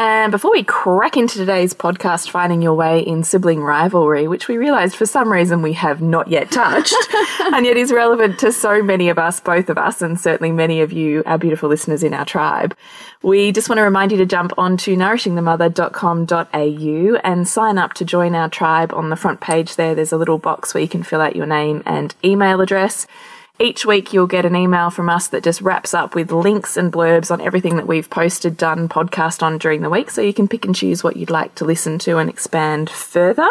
And before we crack into today's podcast, Finding Your Way in Sibling Rivalry, which we realised for some reason we have not yet touched, and yet is relevant to so many of us, both of us, and certainly many of you, our beautiful listeners in our tribe, we just want to remind you to jump onto nourishingthemother.com.au and sign up to join our tribe on the front page there. There's a little box where you can fill out your name and email address. Each week, you'll get an email from us that just wraps up with links and blurbs on everything that we've posted, done, podcast on during the week. So you can pick and choose what you'd like to listen to and expand further.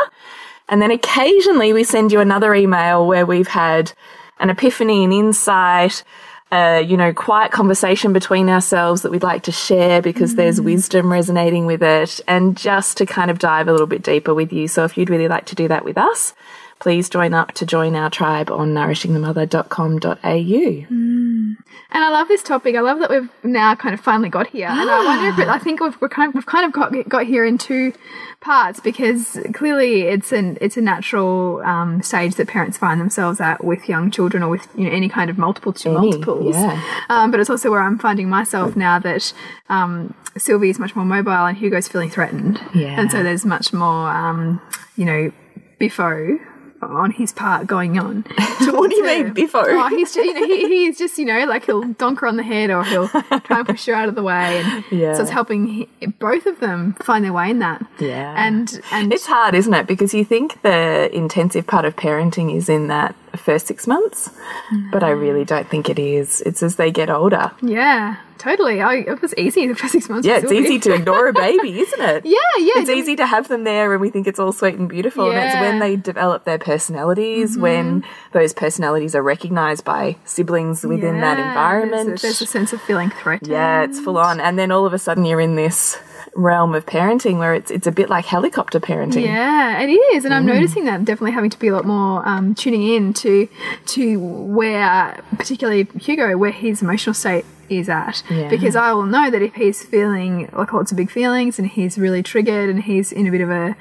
And then occasionally, we send you another email where we've had an epiphany, an insight, uh, you know, quiet conversation between ourselves that we'd like to share because mm. there's wisdom resonating with it, and just to kind of dive a little bit deeper with you. So if you'd really like to do that with us, please join up to join our tribe on nourishingthemother.com.au. Mm. And I love this topic. I love that we've now kind of finally got here. And I wonder if it, I think we've, we're kind of, we've kind of got, got here in two parts because clearly it's an it's a natural um, stage that parents find themselves at with young children or with you know any kind of multiple to multiples. Yeah. Um, but it's also where I'm finding myself now that um, Sylvie is much more mobile and Hugo's feeling threatened. Yeah. And so there's much more um, you know biffo on his part going on. what do you mean, Biffo? Oh, he's just, you know, he, he's just, you know, like he'll donk her on the head or he'll try and push her out of the way. And yeah. so it's helping he, both of them find their way in that. Yeah. And, and it's hard, isn't it? Because you think the intensive part of parenting is in that first six months, mm. but I really don't think it is. It's as they get older. Yeah. Totally. I, it was easy the first six months. Yeah, it's easy to ignore a baby, isn't it? yeah, yeah. It's easy to have them there and we think it's all sweet and beautiful. Yeah. And it's when they develop their personalities, mm -hmm. when those personalities are recognized by siblings within yeah, that environment. There's a, there's a sense of feeling threatened. Yeah, it's full on. And then all of a sudden you're in this realm of parenting where it's it's a bit like helicopter parenting. Yeah, it is, and I'm mm. noticing that I'm definitely having to be a lot more um, tuning in to to where, particularly Hugo, where his emotional state is at. Yeah. Because I will know that if he's feeling like lots of big feelings and he's really triggered and he's in a bit of a,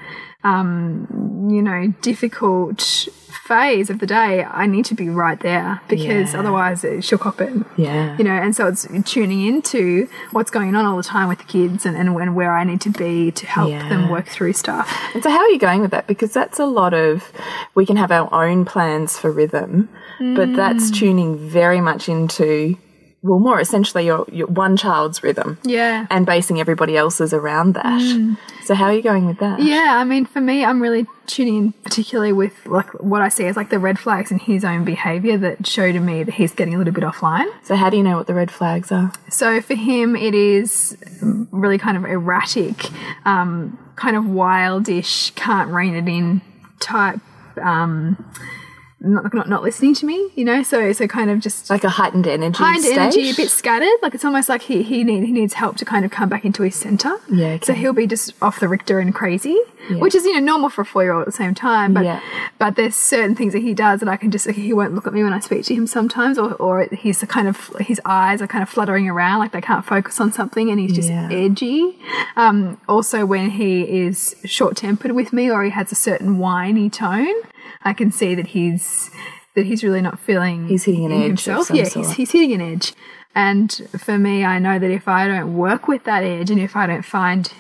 um, you know, difficult phase of the day, I need to be right there because yeah. otherwise she'll cop it. Yeah. You know, and so it's tuning into what's going on all the time with the kids and, and, and where I need to be to help yeah. them work through stuff. And so, how are you going with that? Because that's a lot of, we can have our own plans for rhythm, mm. but that's Mm. tuning very much into well, more essentially your, your one child's rhythm. Yeah. And basing everybody else's around that. Mm. So how are you going with that? Yeah, I mean, for me, I'm really tuning in particularly with like what I see as like the red flags in his own behavior that show to me that he's getting a little bit offline. So how do you know what the red flags are? So for him, it is really kind of erratic, um, kind of wildish, can't rein it in type. Um, not, not not listening to me, you know. So so kind of just like a heightened energy, heightened state? energy, a bit scattered. Like it's almost like he he need, he needs help to kind of come back into his center. Yeah. Okay. So he'll be just off the Richter and crazy, Yeah. which is you know normal for a four year old at the same time. But Yeah. but there's certain things that he does that I can just like, he won't look at me when I speak to him sometimes, or or he's the kind of his eyes are kind of fluttering around like they can't focus on something, and he's just Yeah. edgy. Um, also, when he is short tempered with me, or he has a certain whiny tone, I can see that he's that he's really not feeling He's hitting an edge himself. yeah, sort. he's, he's hitting an edge. And for me, I know that if I don't work with that edge and if I don't find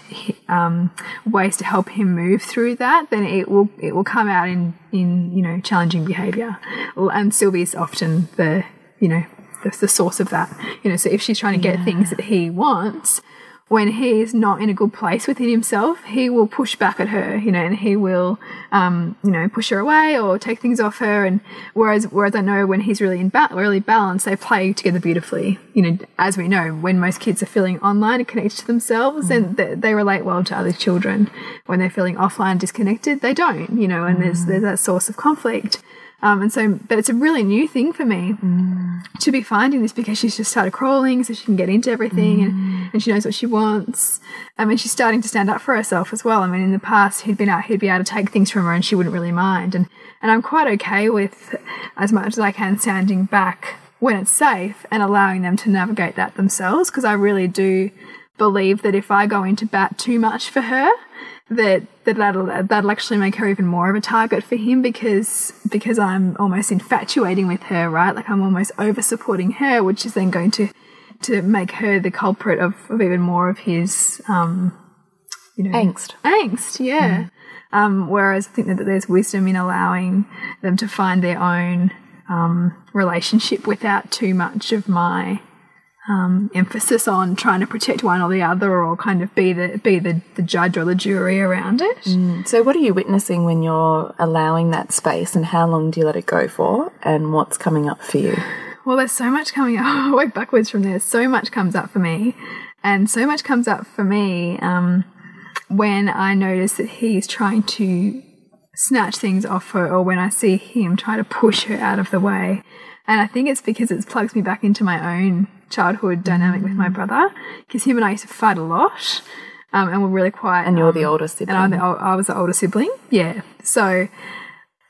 um, ways to help him move through that, then it will it will come out in in you know challenging behaviour. And Sylvie's often the you know the, the source of that. You know, so if she's trying to get things that he wants, when he's not in a good place within himself, he will push back at her, you know, and he will, um, you know, push her away or take things off her. And whereas, whereas I know when he's really in ba really balanced, they play together beautifully. You know, as we know, when most kids are feeling online and connected to themselves, then they, they relate well to other children. When they're feeling offline, disconnected, they don't. You know, and there's there's that source of conflict. Um, and so, but it's a really new thing for me to be finding this because she's just started crawling so she can get into everything and, and she knows what she wants. I mean, she's starting to stand up for herself as well. I mean, in the past, he'd been out, he'd be able to take things from her and she wouldn't really mind. And, and I'm quite okay with, as much as I can, standing back when it's safe and allowing them to navigate that themselves. Because I really do believe that if I go into bat too much for her, that that that'll that'll actually make her even more of a target for him because because I'm almost infatuating with her, right? Like I'm almost over supporting her, which is then going to to make her the culprit of, of even more of his um you know Angst. angst yeah um whereas i think that there's wisdom in allowing them to find their own um relationship without too much of my um, emphasis on trying to protect one or the other, or kind of be the be the, the judge or the jury around it. So, what are you witnessing when you're allowing that space, and how long do you let it go for, and what's coming up for you? Well, there's so much coming up. I'll work backwards from there. So much comes up for me, and so much comes up for me um, when I notice that he's trying to snatch things off her, or when I see him try to push her out of the way. And I think it's because it plugs me back into my own childhood dynamic with my brother, because him and I used to fight a lot, um, and we're really quiet. And you're um, the older sibling. and I'm the, I was the older sibling. Yeah. So,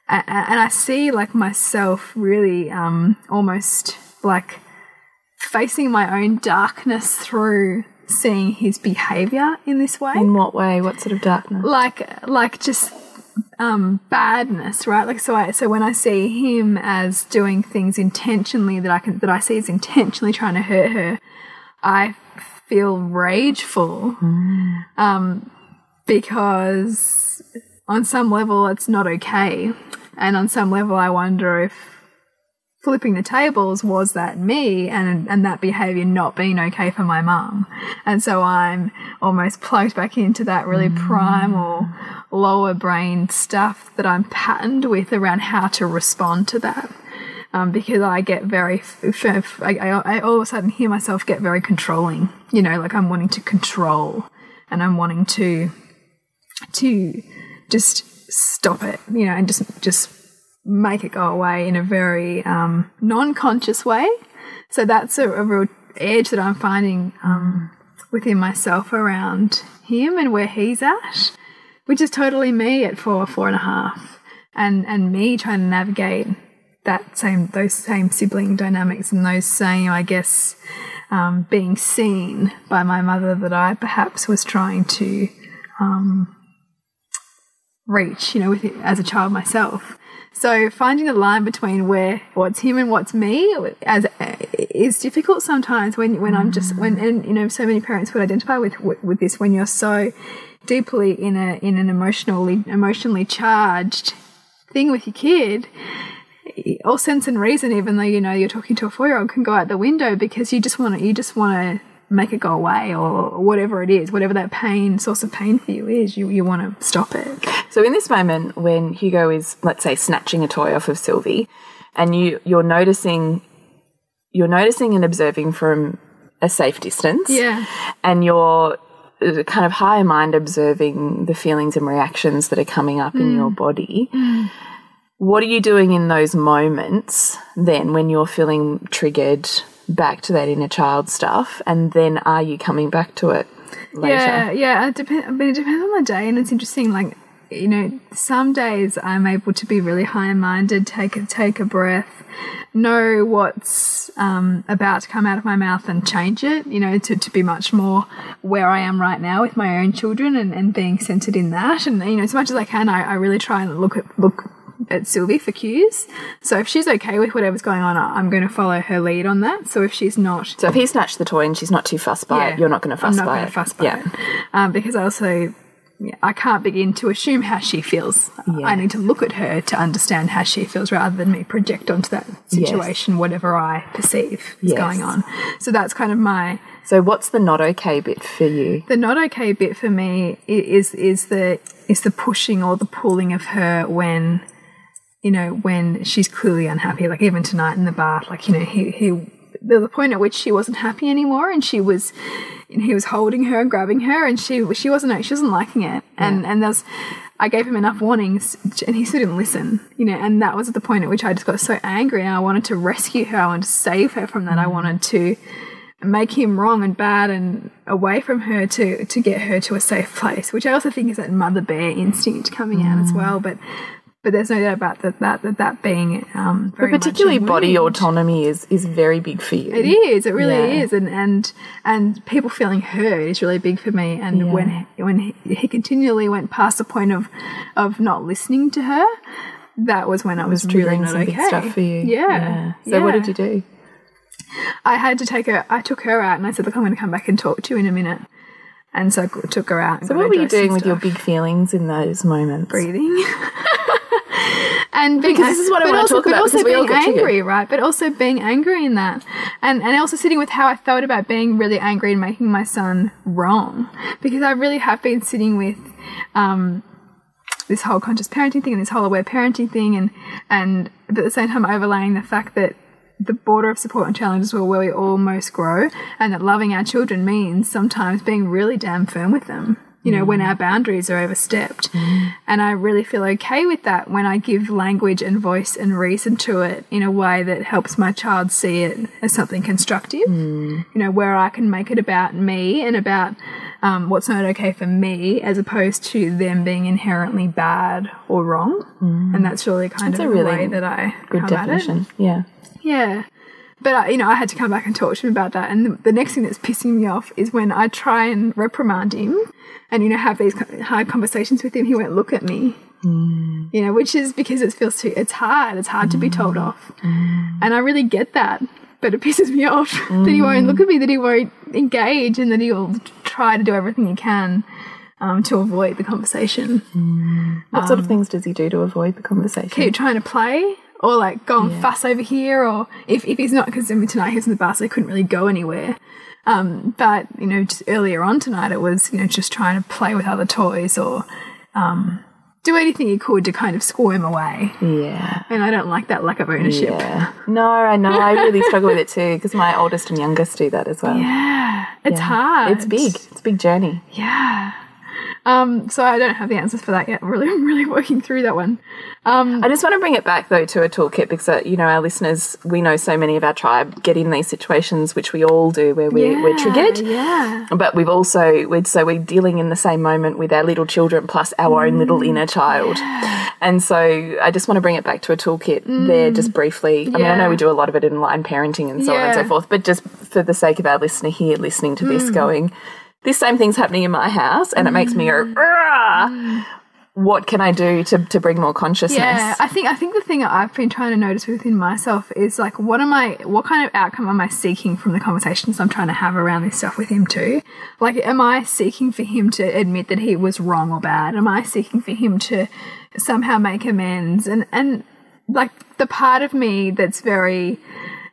a- a- and I see like myself really um, almost like facing my own darkness through seeing his behavior in this way In what way? What sort of darkness? like like just um badness right? Like so i so when i see him as doing things intentionally that i can that i see as intentionally trying to hurt her i feel rageful. Um because on some level it's not okay. And on some level i wonder if flipping the tables was that me and and that behavior not being okay for my mum. And so i'm almost plugged back into that really primal lower brain stuff that i'm patterned with around how to respond to that um, because I get very, I all of a sudden hear myself get very controlling. You know, like I'm wanting to control, and I'm wanting to, to just stop it. You know, and just just make it go away in a very um, non-conscious way. So that's a, a real edge that I'm finding um, within myself around him and where he's at, which is totally me at four, four and a half, and and me trying to navigate that same those same sibling dynamics and those same, I guess, um, being seen by my mother that I perhaps was trying to um, reach, you know, with it as a child myself. So finding the line between where what's him and what's me as is difficult sometimes when when I'm just when and you know so many parents would identify with, with this when you're so deeply in a in an emotionally emotionally charged thing with your kid all sense and reason even though you know you're talking to a four year old can go out the window because you just want to you just want to make it go away or whatever it is whatever that pain source of pain for you is you, you want to stop it So in this moment when Hugo is, let's say, snatching a toy off of Sylvie, and you you're noticing you're noticing and observing from a safe distance. yeah And you're Uh, kind of higher mind observing the feelings and reactions that are coming up in your mm. body. Mm. What are you doing in those moments then when you're feeling triggered back to that inner child stuff? And then are you coming back to it later? Yeah, yeah. It depends. But it depends on the day, and it's interesting. Like you know, some days I'm able to be really high minded, take a take a breath, know what's um, about to come out of my mouth, and change it. You know, to, to be much more where I am right now with my own children, and, and being centered in that. And you know, as much as I can, I, I really try and look at look at Sylvie for cues. So if she's okay with whatever's going on, I'm going to follow her lead on that. So if she's not, So if he snatched the toy and she's not too fussed by it, you're not going to fuss I'm not by going it. to fuss by yeah. it. Um, because I also, yeah, I can't begin to assume how she feels. I need to look at her to understand how she feels rather than me project onto that situation whatever I perceive is Yes. going on. So that's kind of my So what's the not okay bit for you? the not okay bit for me is is the is the pushing or the pulling of her when you know when she's clearly unhappy like even tonight in the bath like you know he he there was a point at which she wasn't happy anymore and she was he was holding her and grabbing her and she she wasn't she wasn't liking it and and there's I gave him enough warnings and he still didn't listen, you know, and that was the point at which I just got so angry and I wanted to rescue her. I wanted to save her from that. I mm. wanted to make him wrong and bad and away from her to to get her to a safe place, which I also think is that mother bear instinct coming out as mm. well. But but there's no doubt about that that that, that being um, very But particularly body autonomy is is very big for you. It is. It really Yeah. is, and and and people feeling heard is really big for me. And when when he, he continually went past the point of of not listening to her, that was when I was, really triggering not some okay. big stuff for you. Yeah. So what did you do? I had to take her. I took her out, and I said, "Look, I'm going to come back and talk to you in a minute." And so I took her out. So what were you doing with your big feelings in those moments? breathing. and being, Because this is what I wanna also, talk but about, also being angry, right? But also being angry in that, and and also sitting with how I felt about being really angry and making my son wrong, because I really have been sitting with. Um, this whole conscious parenting thing and this whole aware parenting thing and and but at the same time overlaying the fact that the border of support and challenges were where we all most grow and that loving our children means sometimes being really damn firm with them you know when mm. our boundaries are overstepped mm. and i really feel okay with that when i give language and voice and reason to it in a way that helps my child see it as something constructive mm. you know where i can make it about me and about um, what's not okay for me as opposed to them being inherently bad or wrong and that's really kind That's of a really way that i Good come at it. definition. Yeah. Yeah. But, I, you know, I had to come back and talk to him about that. And the, the next thing that's pissing me off is when I try and reprimand him and, you know, have these hard conversations with him, he won't look at me. Mm. You know, which is because it feels too, it's hard. It's hard to be mm. told off. Mm. And I really get that. But it pisses me off that he won't mm. look at me, that he won't engage, and that he'll try to do everything he can um, to avoid the conversation. What sort of um, things does he do to avoid the conversation? keep trying to play or like go and fuss over here or if, if he's not because I mean tonight he was in the bus so he couldn't really go anywhere um, but you know just earlier on tonight it was you know just trying to play with other toys or um, do anything he could to kind of squirm away yeah. and I don't like that lack of ownership Yeah. No, I know. I really struggle with it too because my oldest and youngest do that as well. yeah it's Yeah. hard It's big. It's a big journey. yeah um, so I don't have the answers for that yet. Really, I'm really working through that one. I just want to bring it back though to a toolkit because uh, you know our listeners, we know so many of our tribe get in these situations, which we all do, where we, we're triggered. Yeah. But we've also, we'd, so we're dealing in the same moment with our little children plus our own little inner child. And so I just want to bring it back to a toolkit there just briefly. I mean, I know we do a lot of it in line parenting and so on and so forth, but just for the sake of our listener here listening to this going, this same thing's happening in my house and it makes me go, mm. "Rah!" Mm. what can I do to, to bring more consciousness? Yeah, I think I think the thing I've been trying to notice within myself is like what am I what kind of outcome am I seeking from the conversations I'm trying to have around this stuff with him too? Like am I seeking for him to admit that he was wrong or bad? Am I seeking for him to somehow make amends? And and like the part of me that's very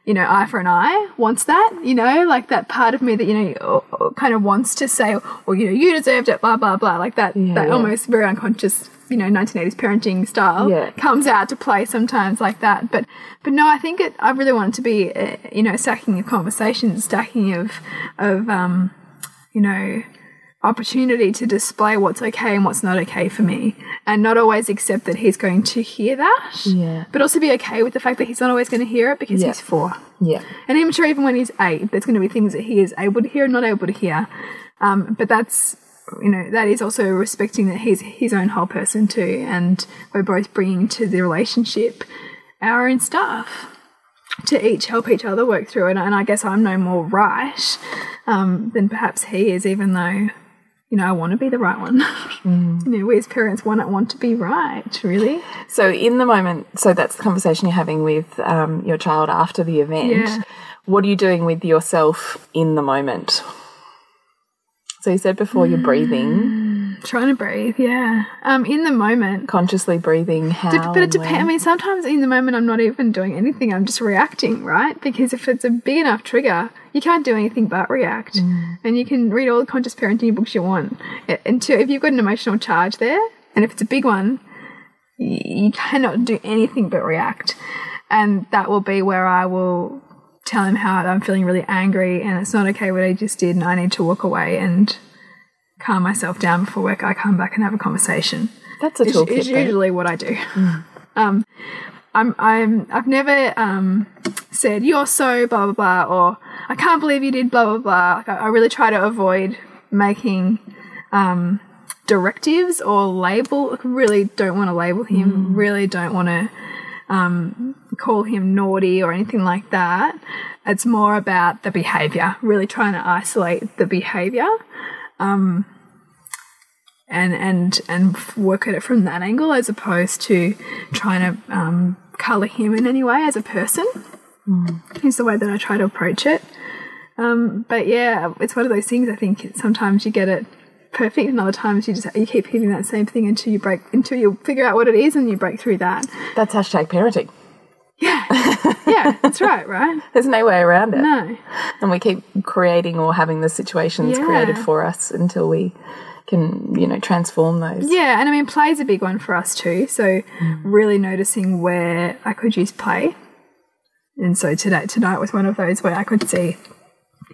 you know, eye for an eye wants that, you know, like that part of me that, you know, or- or kind of wants to say, well, you know, you deserved it, blah, blah, blah, like that, that yeah. almost very unconscious, you know, 1980s parenting style Yeah. comes out to play sometimes like that. But, but no, I think it, I really want it to be, uh, you know, stacking of conversations, stacking of, of, um, you know, opportunity to display what's okay and what's not okay for me and not always accept that he's going to hear that Yeah. but also be okay with the fact that he's not always going to hear it because Yeah. he's four Yeah. and I'm sure even when he's eight, there's going to be things that he is able to hear and not able to hear. Um, but that's, you know, that is also respecting that he's his own whole person too. And we're both bringing to the relationship our own stuff to each help each other work through it. And I guess I'm no more right um, than perhaps he is, even though. You know, I want to be the right one. You know, we as parents want want to be right, really. So in the moment, so that's the conversation you're having with um, your child after the event. Yeah. What are you doing with yourself in the moment? So you said before you're breathing, Trying to breathe, yeah. Um, in the moment, consciously breathing. How? Dep- but it depends. I mean, sometimes in the moment, I'm not even doing anything. I'm just reacting, right? Because if it's a big enough trigger, you can't do anything but react. And you can read all the conscious parenting books you want. And Until if you've got an emotional charge there, and if it's a big one, you cannot do anything but react. And that will be where I will tell him how I'm feeling really angry and it's not okay what I just did and I need to walk away and calm myself down before work. I come back and have a conversation That's a toolkit. is though. usually what I do. Um, I'm, I'm, I've never um, said you're so blah blah blah or I can't believe you did blah blah blah. Like, I, I really try to avoid making um, directives or label. Really don't want to label him. Really don't want to um, call him naughty or anything like that. It's more about the behavior. Really trying to isolate the behavior. Um, and and and work at it from that angle as opposed to trying to um, color him in any way as a person is the way that I try to approach it. Um, but yeah, it's one of those things. I think sometimes you get it perfect, and other times you just you keep hitting that same thing until you break until you figure out what it is and you break through that. That's hashtag parenting. Yeah, yeah, that's right, right? There's no way around it. No, And we keep creating or having the situations Yeah. created for us until we can, you know, transform those. yeah, and I mean, play is a big one for us too. So really noticing where I could use play, and so today tonight was one of those where I could see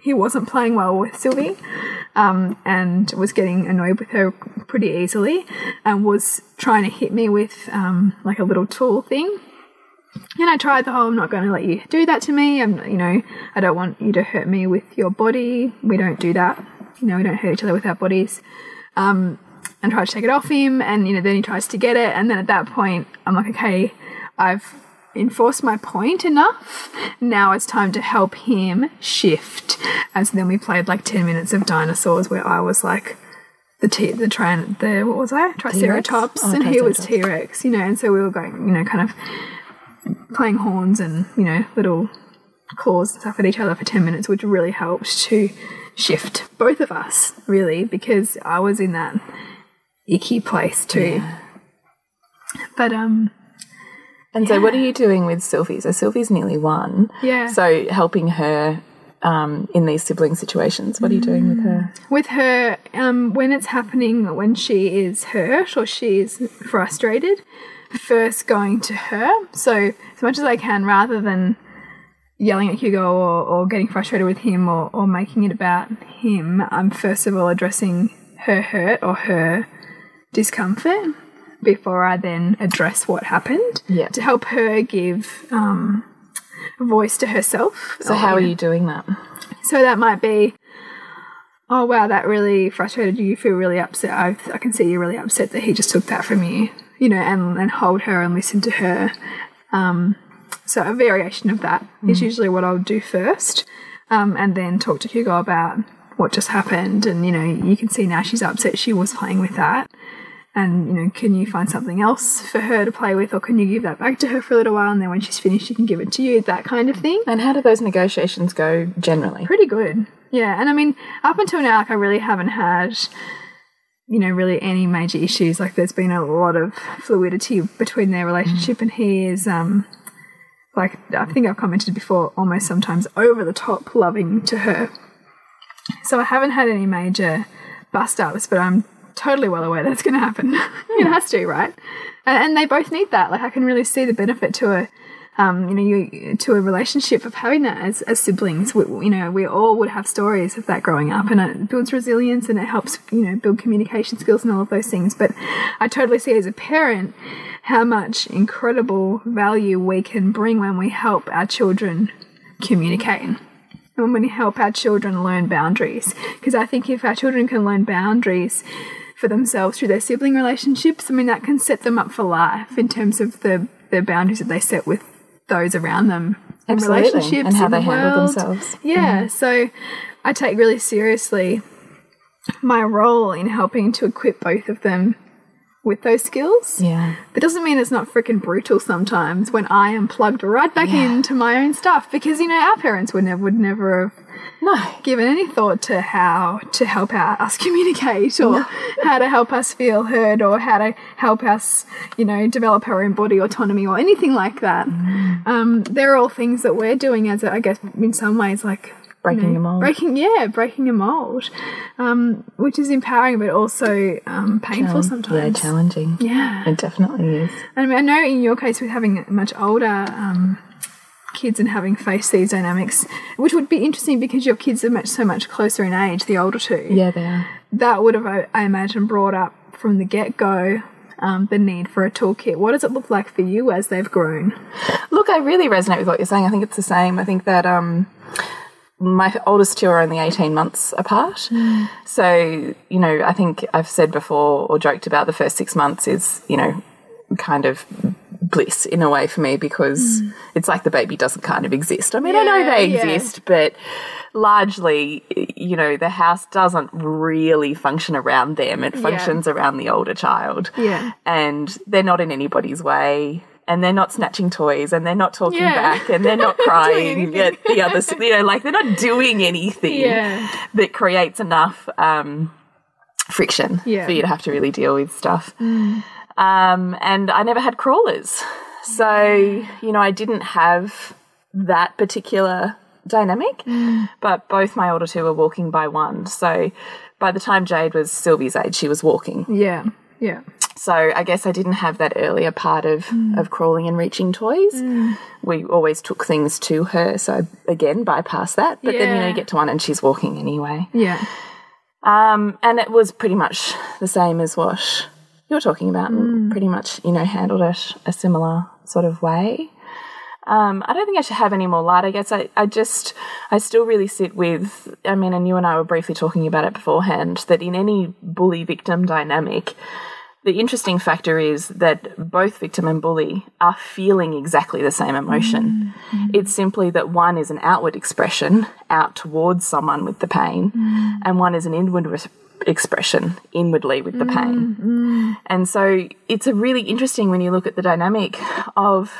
he wasn't playing well with Sylvie um, and was getting annoyed with her pretty easily and was trying to hit me with um, like a little tool thing. And I tried the whole I'm not going to let you do that to me. I'm, you know, I don't want you to hurt me with your body. We don't do that. You know, we don't hurt each other with our bodies. Um, and try to take it off him. And, you know, then he tries to get it. And then at that point, I'm like, okay, I've enforced my point enough. Now it's time to help him shift. And so then we played like 10 minutes of dinosaurs where I was like, the T, the tran, the what was I? Triceratops, Oh, and he was. T Rex, you know. And so we were going, you know, kind of playing horns and you know little claws and stuff at each other for 10 minutes which really helped to shift both of us really because i was in that icky place too but um And so, what are you doing with Sylvie? So, Sylvie's nearly one. Yeah. So, helping her um, in these sibling situations. What are you doing with her? with her um when it's happening when she is hurt or she is frustrated first going to her so as much as i can rather than yelling at Hugo or, or getting frustrated with him or, or making it about him, I'm first of all addressing her hurt or her discomfort before I then address what happened Yeah. to help her give um, voice to herself. So, how are you doing that? So that might be, oh wow, that really frustrated you. You feel really upset. I, I can see you're really upset that he just took that from you, you know, and, and hold her and listen to her. Um, so a variation of that is usually what I'll do first, um, and then talk to Hugo about what just happened. And you know, you can see now she's upset. She was playing with that. And you know, can you find something else for her to play with, or can you give that back to her for a little while, and then when she's finished, she can give it to you, that kind of thing And how do those negotiations go generally? pretty good. Yeah, and I mean, up until now, like I really haven't had, you know, really any major issues. Like there's been a lot of fluidity between their relationship, and he is, um, like I think I've commented before, almost sometimes over the top loving to her. So I haven't had any major bust ups, but I'm totally well aware that's going to happen. it has to, right? And, and they both need that. Like I can really see the benefit to a um, you know, you to a relationship of having that as, as siblings. We, you know, we all would have stories of that growing up, and it builds resilience and it helps, you know, build communication skills and all of those things. But I totally see as a parent how much incredible value we can bring when we help our children communicate. And when we help our children learn boundaries. Because I think if our children can learn boundaries for themselves through their sibling relationships, I mean, that can set them up for life in terms of the, the boundaries that they set with those around them in Absolutely. relationships And how they the handle world. themselves. Yeah, so I take really seriously my role in helping to equip both of them with those skills. Yeah. But doesn't mean it's not freaking brutal sometimes when I am plugged right back Yeah. into my own stuff because you know our parents would never would never have No. given any thought to how to help out us communicate or how to help us feel heard or how to help us, you know, develop our own body autonomy or anything like that. Um, they're all things that we're doing as, a, I guess, in some ways, like Breaking a mold. breaking, yeah, breaking a mold, um, which is empowering but also um, painful Yeah, sometimes. challenging. Yeah. It definitely is. And I, mean, I know in your case with having much older um, kids and having faced these dynamics, which would be interesting because your kids are much so much closer in age, the older two. Yeah, they are. That would have, I, I imagine, brought up from the get go um, the need for a toolkit. What does it look like for you as they've grown? Look, I really resonate with what you're saying. I think it's the same. I think that um, my oldest two are only 18 months apart. So, you know, I think I've said before or joked about the first six months is, you know, kind of bliss in a way for me because mm. it's like the baby doesn't kind of exist. I mean, I know Yeah, they yeah. exist, but largely, you know, the house doesn't really function around them. It functions around the older child. Yeah. And they're not in anybody's way. And they're not snatching toys, and they're not talking Yeah. back, and they're not crying at the other. You know, like they're not doing anything Yeah. that creates enough um, friction Yeah. for you to have to really deal with stuff. Um, and I never had crawlers. So, you know, I didn't have that particular dynamic, but both my older two were walking by one. So by the time Jade was Sylvie's age, she was walking. Yeah. Yeah. So I guess I didn't have that earlier part of, of crawling and reaching toys. We always took things to her. So again, bypass that. But then, you know, you get to one and she's walking anyway. Yeah. Um, and it was pretty much the same as what you're talking about, and pretty much, you know, handled it a similar sort of way. Um, I don't think I should have any more light. I guess I, I just, I still really sit with, I mean, and you and I were briefly talking about it beforehand, that in any bully victim dynamic, the interesting factor is that both victim and bully are feeling exactly the same emotion. Mm-hmm. Mm-hmm. It's simply that one is an outward expression out towards someone with the pain, mm. and one is an inward expression inwardly with the pain. Mm-hmm. And so it's a really interesting when you look at the dynamic of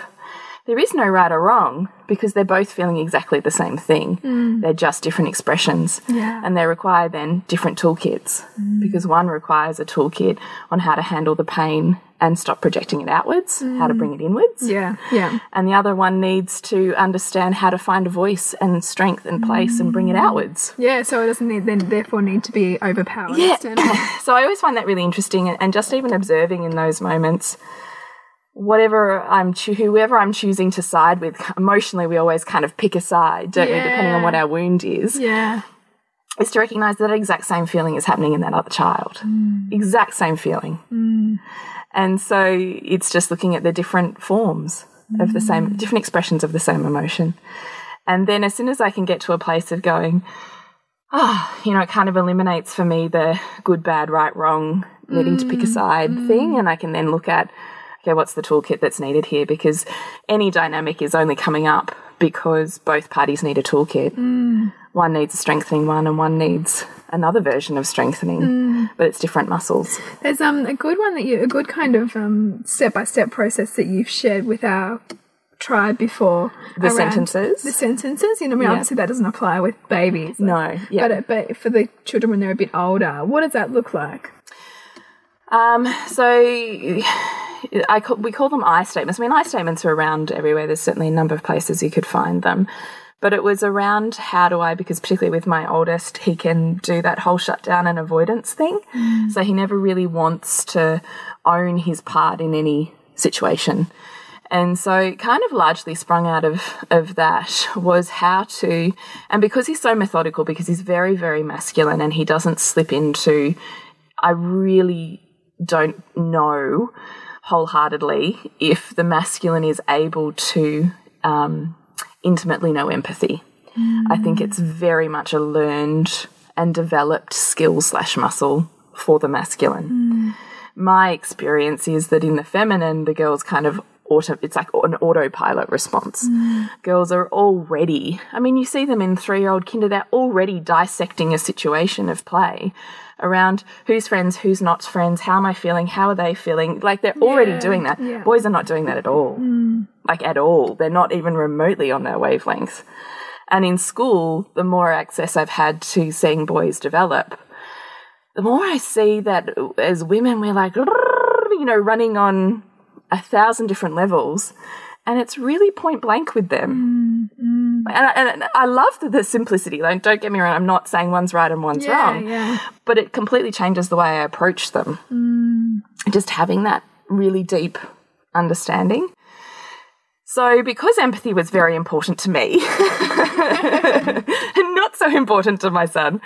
there is no right or wrong because they're both feeling exactly the same thing. Mm. They're just different expressions. Yeah. And they require then different toolkits mm. because one requires a toolkit on how to handle the pain and stop projecting it outwards, how to mm. bring it inwards. Yeah. Yeah. And the other one needs to understand how to find a voice and strength and place and bring it outwards. Yeah. So it doesn't need, then therefore need to be overpowered. Yeah. So I always find that really interesting, and- and just even observing in those moments, whatever I'm whoever I'm choosing to side with, emotionally, we always kind of pick a side, don't we? Depending on what our wound is, yeah. is to recognise that exact same feeling is happening in that other child, mm. exact same feeling, mm. and so it's just looking at the different forms of the same, mm. different expressions of the same emotion, and then as soon as I can get to a place of going ah, you know, it kind of eliminates for me the good, bad, right, wrong, needing to pick a side thing. And I can then look at, okay, what's the toolkit that's needed here? Because any dynamic is only coming up because both parties need a toolkit. One needs a strengthening one and one needs another version of strengthening, but it's different muscles. There's um a good one that you a good kind of um step by step process that you've shared with our tribe before. The sentences? The sentences. You know, I mean, Yeah. obviously that doesn't apply with babies. No, yeah. But but for the children when they're a bit older, what does that look like? Um, so I call, we call them I statements. I mean, I statements are around everywhere. There's certainly a number of places you could find them. But it was around how do I, because particularly with my oldest, he can do that whole shutdown and avoidance thing. Mm. So he never really wants to own his part in any situation. And so kind of largely sprung out of, of that was how to, and because he's so methodical, because he's very, very masculine and he doesn't slip into, I really don't know wholeheartedly if the masculine is able to um, intimately know empathy. I think it's very much a learned and developed skill slash muscle for the masculine. My experience is that in the feminine, the girls kind of auto, it's like an autopilot response. Girls are already, I mean, you see them in three year old kinder, they're already dissecting a situation of play around who's friends, who's not friends, how am I feeling, how are they feeling. Like they're already doing that. yeah. Boys are not doing that at all. Mm. Like at all. They're not even remotely on their wavelength. And in school, the more access I've had to seeing boys develop, the more I see that as women, we're like, you know, running on a thousand different levels. And it's really point blank with them. Mm, mm. And, I, and I love the, the simplicity. Like, don't get me wrong, I'm not saying one's right and one's Yeah, wrong. yeah. But it completely changes the way I approach them. Mm. Just having that really deep understanding. So, because empathy was very important to me, and not so important to my son,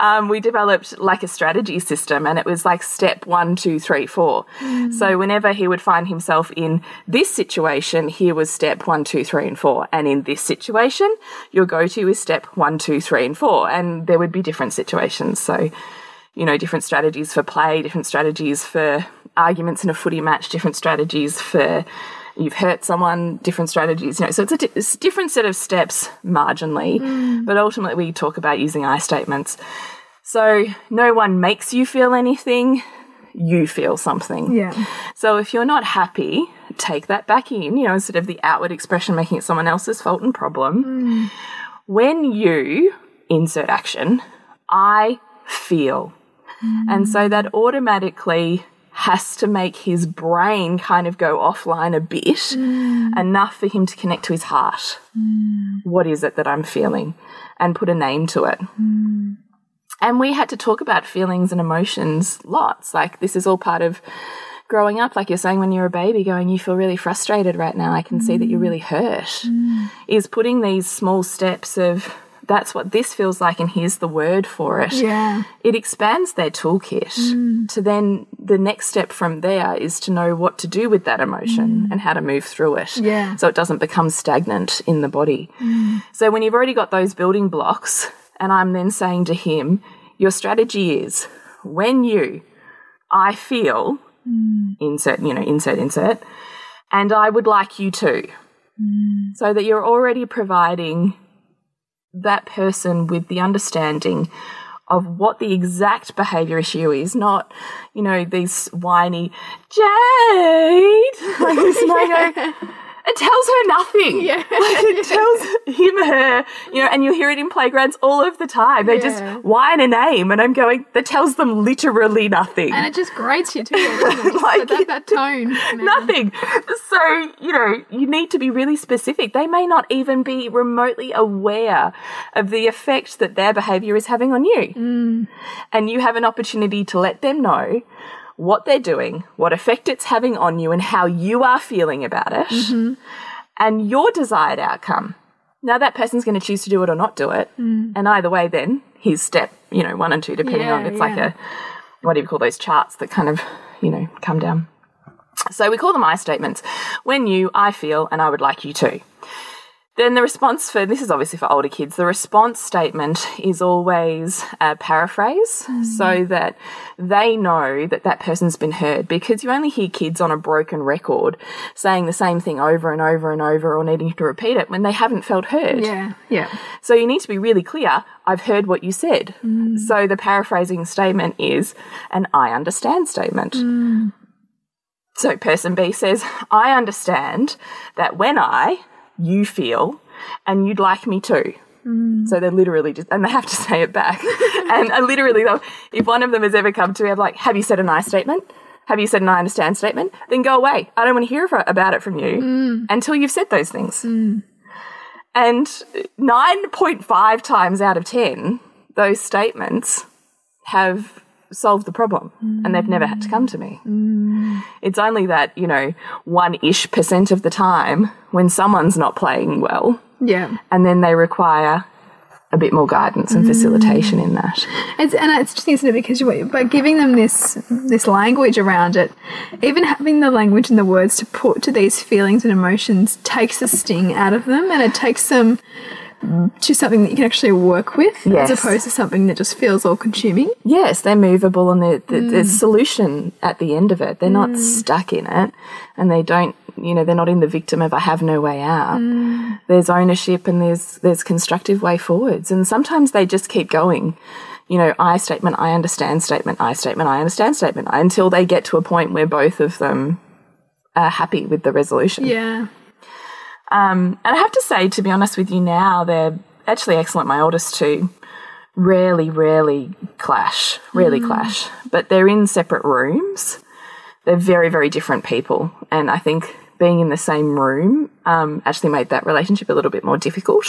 um, we developed like a strategy system, and it was like step one, two, three, four. So whenever he would find himself in this situation, here was step one, two, three, and four. And in this situation, your go to is step one, two, three, and four. And there would be different situations. So, you know, different strategies for play, different strategies for arguments in a footy match, different strategies for you've hurt someone, different strategies, you know. So it's a, it's a different set of steps marginally, mm. but ultimately we talk about using I statements. So no one makes you feel anything, you feel something. Yeah. So if you're not happy, take that back in, you know, instead of the outward expression making it someone else's fault and problem. Mm. When you insert action, I feel. Mm. And so that automatically has to make his brain kind of go offline a bit, mm. enough for him to connect to his heart. Mm. What is it that I'm feeling? And put a name to it. Mm. And we had to talk about feelings and emotions lots. Like, this is all part of growing up. Like you're saying when you're a baby, going, You feel really frustrated right now. I can see that you're really hurt. Is putting these small steps of, that's what this feels like, and here's the word for it. Yeah. It expands their toolkit mm. to then the next step from there is to know what to do with that emotion mm. and how to move through it. Yeah. So it doesn't become stagnant in the body. Mm. So when you've already got those building blocks, and I'm then saying to him, your strategy is when you, I feel, insert, you know, insert, insert, and I would like you to. So that you're already providing that person with the understanding of what the exact behavior issue is, not, you know, these whiny Jade. Like this, go, it tells her nothing. Yeah. Like it tells him, her, you know, and you hear it in playgrounds all of the time. They Yeah. just whine a name, and I'm going, that tells them literally nothing. And it just grates you too. Like- that, that tone. man. Nothing. So, you know, you need to be really specific. They may not even be remotely aware of the effect that their behavior is having on you. Mm. And you have an opportunity to let them know what they're doing, what effect it's having on you, and how you are feeling about it, mm-hmm. and your desired outcome. Now, that person's going to choose to do it or not do it. Mm. And either way, then, here's step, you know, one and two, depending on Yeah, it's like a, what do you call those charts that kind of, you know, come down. So we call them I statements. When you, I feel, and I would like you to. Then the response for this is obviously for older kids. The response statement is always a paraphrase mm. so that they know that that person's been heard because you only hear kids on a broken record saying the same thing over and over and over or needing to repeat it when they haven't felt heard. Yeah. Yeah. So you need to be really clear. I've heard what you said. Mm. So the paraphrasing statement is an I understand statement. Mm. So person B says, I understand that when I, you feel, and you'd like me to. Mm. So they're literally just, and they have to say it back. and I literally, if one of them has ever come to me, I'm like, have you said an I statement? Have you said an I understand statement? Then go away. I don't want to hear about it from you mm. until you've said those things. Mm. And 9.5 times out of 10, those statements have solved the problem and they've never had to come to me. Mm. It's only that, you know, one ish percent of the time when someone's not playing well Yeah. and then they require a bit more guidance and mm. facilitation in that. It's, and it's interesting, isn't it? Because you, by giving them this this language around it, even having the language and the words to put to these feelings and emotions takes the sting out of them, and it takes them to something that you can actually work with, Yes. as opposed to something that just feels all consuming. Yes, they're movable and the the there's mm. solution at the end of it. They're not mm. stuck in it and they don't, you know, they're not in the victim of I have no way out. Mm. There's ownership and there's there's constructive way forwards. And sometimes they just keep going. You know, I statement, I understand statement, I statement, I understand statement until they get to a point where both of them are happy with the resolution. Yeah. Um, and I have to say, to be honest with you now, they're actually excellent. My oldest two rarely, rarely clash, rarely clash, but they're in separate rooms. They're very, very different people. And I think being in the same room um, actually made that relationship a little bit more difficult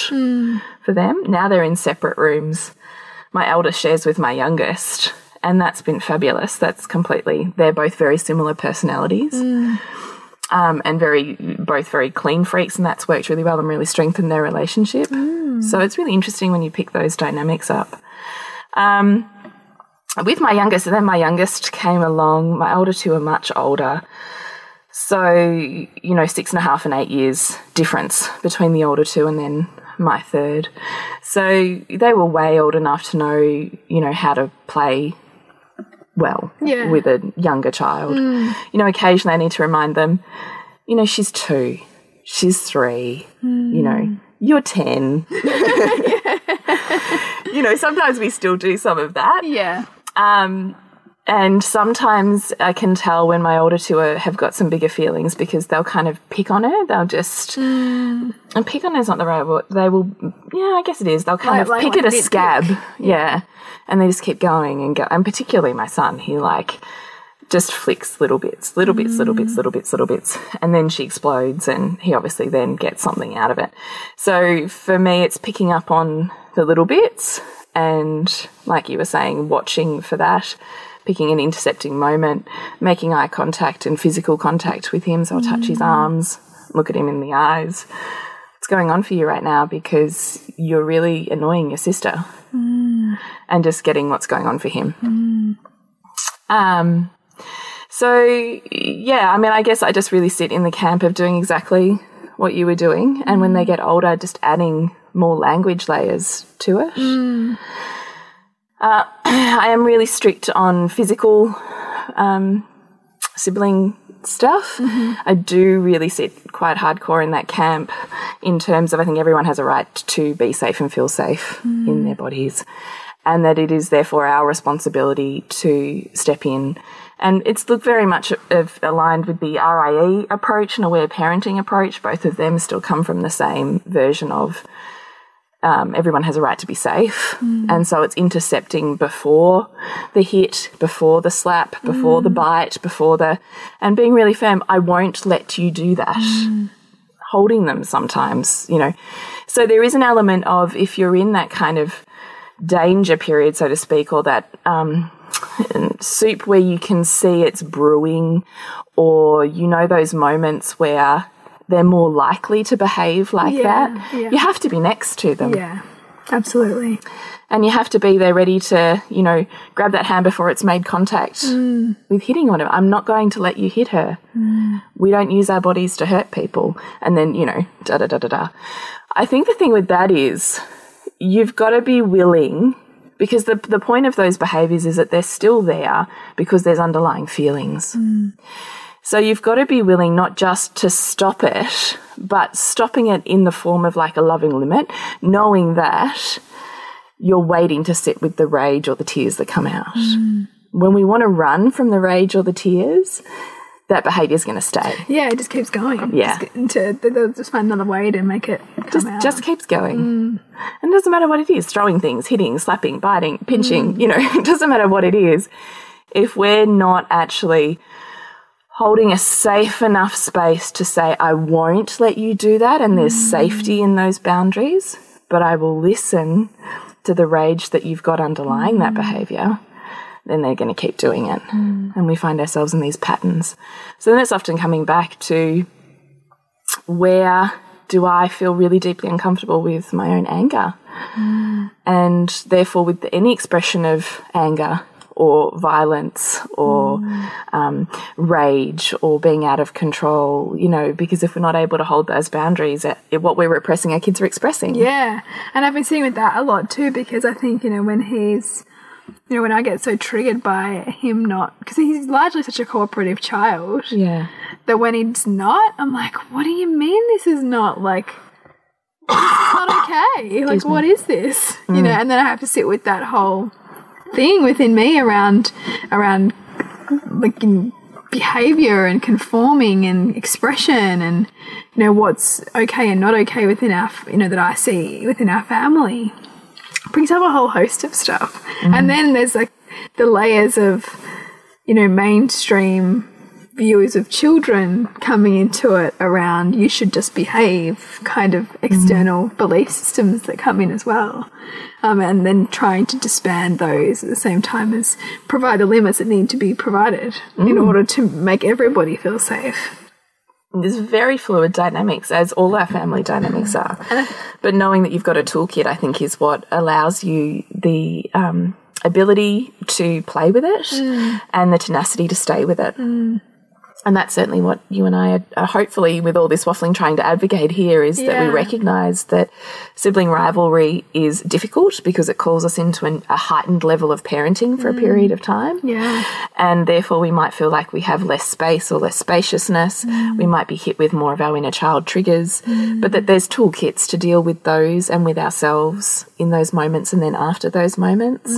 for them. Now they're in separate rooms. My eldest shares with my youngest, and that's been fabulous. That's completely, they're both very similar personalities um, and very both very clean freaks, and that's worked really well and really strengthened their relationship. So it's really interesting when you pick those dynamics up. Um, with my youngest, and then my youngest came along. My older two are much older. So, you know, six and a half and eight years difference between the older two and then my third. So they were way old enough to know, you know, how to play well Yeah. with a younger child. You know, occasionally I need to remind them, you know, she's two, she's three, you know, you're 10. you know, sometimes we still do some of that. Yeah. Um, and sometimes I can tell when my older two are, have got some bigger feelings because they'll kind of pick on her. They'll just mm. and pick on her is not the right word. They will, yeah, I guess it is. They'll kind Like- of like- pick like at a scab, yeah. and they just keep going and go. And particularly my son, he like just flicks little bits, little bits, little bits, mm. little bits, little bits, and then she explodes, and he obviously then gets something out of it. So for me, it's picking up on the little bits, and like you were saying, watching for that, picking an intercepting moment, making eye contact and physical contact with him. So I'll touch his mm. arms, look at him in the eyes. What's going on for you right now? Because you're really annoying your sister, mm. and just getting what's going on for him. Mm. Um, so yeah, I mean, I guess I just really sit in the camp of doing exactly what you were doing, and when they get older, just adding more language layers to it. Uh, I am really strict on physical um, sibling stuff. I do really sit quite hardcore in that camp in terms of I think everyone has a right to be safe and feel safe in their bodies, and that it is therefore our responsibility to step in. And it's look very much of, aligned with the RIE approach and aware parenting approach. Both of them still come from the same version of um, everyone has a right to be safe. And so it's intercepting before the hit, before the slap, before the bite, before the, and being really firm. I won't let you do that. Holding them sometimes, you know. So there is an element of if you're in that kind of danger period, so to speak, or that um, soup where you can see it's brewing, or you know those moments where they're more likely to behave like Yeah, that. yeah. You have to be next to them. Yeah. Absolutely. And you have to be there ready to, you know, grab that hand before it's made contact mm. with hitting on it. I'm not going to let you hit her. Mm. We don't use our bodies to hurt people. And then, you know, da da da da da. I think the thing with that is you've got to be willing because the, the point of those behaviors is that they're still there because there's underlying feelings. Mm. So you've got to be willing not just to stop it, but stopping it in the form of like a loving limit, knowing that you're waiting to sit with the rage or the tears that come out. Mm. When we want to run from the rage or the tears, that behavior is going to stay. Yeah, it just keeps going. Yeah. Just, get into, they- they'll just find another way to make it Just, out. just keeps going. Mm. And it doesn't matter what it is throwing things, hitting, slapping, biting, pinching, mm. you know, it doesn't matter what it is. If we're not actually holding a safe enough space to say, I won't let you do that, and there's mm. safety in those boundaries, but I will listen to the rage that you've got underlying that mm. behavior, then they're going to keep doing it. Mm. And we find ourselves in these patterns. So then it's often coming back to where do I feel really deeply uncomfortable with my own anger? And therefore, with any expression of anger or violence or um, rage or being out of control, you know, because if we're not able to hold those boundaries, what we're repressing, our kids are expressing. Yeah, and I've been seeing with that a lot too because I think you know when he's, you know, when I get so triggered by him not because he's largely such a cooperative child Yeah. that when he's not, I'm like, what do you mean this is not like. Is not okay. Like, what is this? You know, and then I have to sit with that whole thing within me around around like in behavior and conforming and expression and you know what's okay and not okay within our you know that I see within our family. Brings up a whole host of stuff. Mm-hmm. And then there's like the layers of you know mainstream views of children coming into it around you should just behave kind of external belief systems that come in as well. Um, and then trying to disband those at the same time as provide the limits that need to be provided in order to make everybody feel safe. There's very fluid dynamics, as all our family dynamics are. But knowing that you've got a toolkit, I think, is what allows you the um, ability to play with it and the tenacity to stay with it. And that's certainly what you and I are, hopefully, with all this waffling, trying to advocate here is that we recognise that sibling rivalry is difficult because it calls us into an, a heightened level of parenting for a mm. period of time. Yeah. and therefore we might feel like we have less space or less spaciousness. Mm. We might be hit with more of our inner child triggers, mm. but that there's toolkits to deal with those and with ourselves in those moments and then after those moments.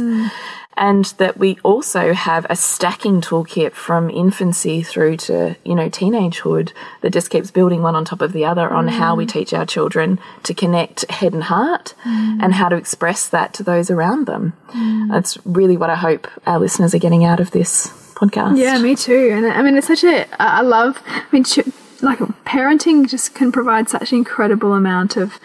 And that we also have a stacking toolkit from infancy through to, you know, teenagehood that just keeps building one on top of the other on how we mm. teach our children to connect head and heart mm. and how to express that to those around them. Mm. That's really what I hope our listeners are getting out of this podcast. Yeah, me too. And I mean, it's such a i love, I mean, like parenting just can provide such an incredible amount of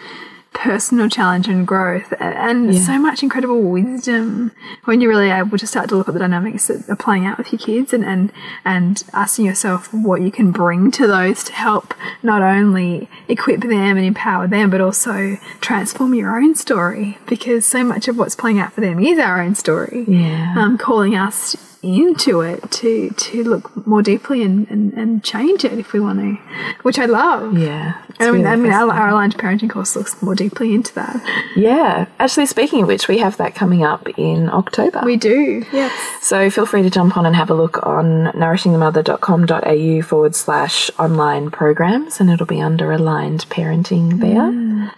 personal challenge and growth and Yeah. so much incredible wisdom when you're really able to start to look at the dynamics that are playing out with your kids and, and, and asking yourself what you can bring to those to help not only equip them and empower them, but also transform your own story because so much of what's playing out for them is our own story Yeah. um, calling us into it to to look more deeply and, and, and change it if we want to, which I love. Yeah. And I mean, really I mean, our, our aligned parenting course looks more deeply into that. yeah. Actually, speaking of which, we have that coming up in October. We do, yes. So feel free to jump on and have a look on nourishingthemother.com.au forward slash online programs, and it'll be under aligned parenting there.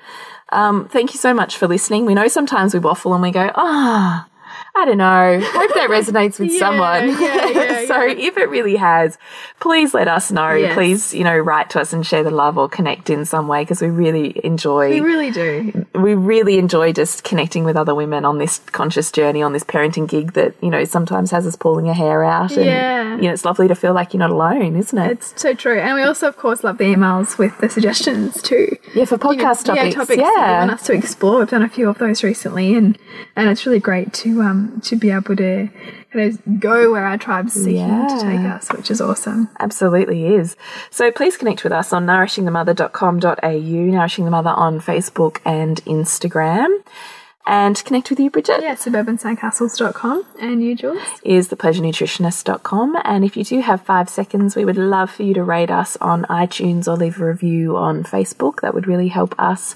Um, thank you so much for listening. We know sometimes we waffle and we go, ah. I don't know. Hope that resonates with Yeah, someone. yeah, yeah, so yeah. if it really has, please let us know. Yes. Please, you know, write to us and share the love or connect in some way because we really enjoy We really do. we really enjoy just connecting with other women on this conscious journey, on this parenting gig that, you know, sometimes has us pulling our hair out. And, Yeah. you know, it's lovely to feel like you're not alone, isn't it? It's so true. And we also, of course, love the emails with the suggestions too. yeah, for podcast You know, topics. Yeah, topics that you want us to explore. We've done a few of those recently, and and it's really great to um to be able to kind of go where our tribe's seeking to take us, which is awesome. Absolutely is. So please connect with us on nourishingthemother.com.au, Nourishing the Mother on Facebook and Instagram. And connect with you, Bridget. Yeah, suburbansandcastles.com and you, Jules. is thepleasurenutritionist.com. And if you do have five seconds, we would love for you to rate us on iTunes or leave a review on Facebook. That would really help us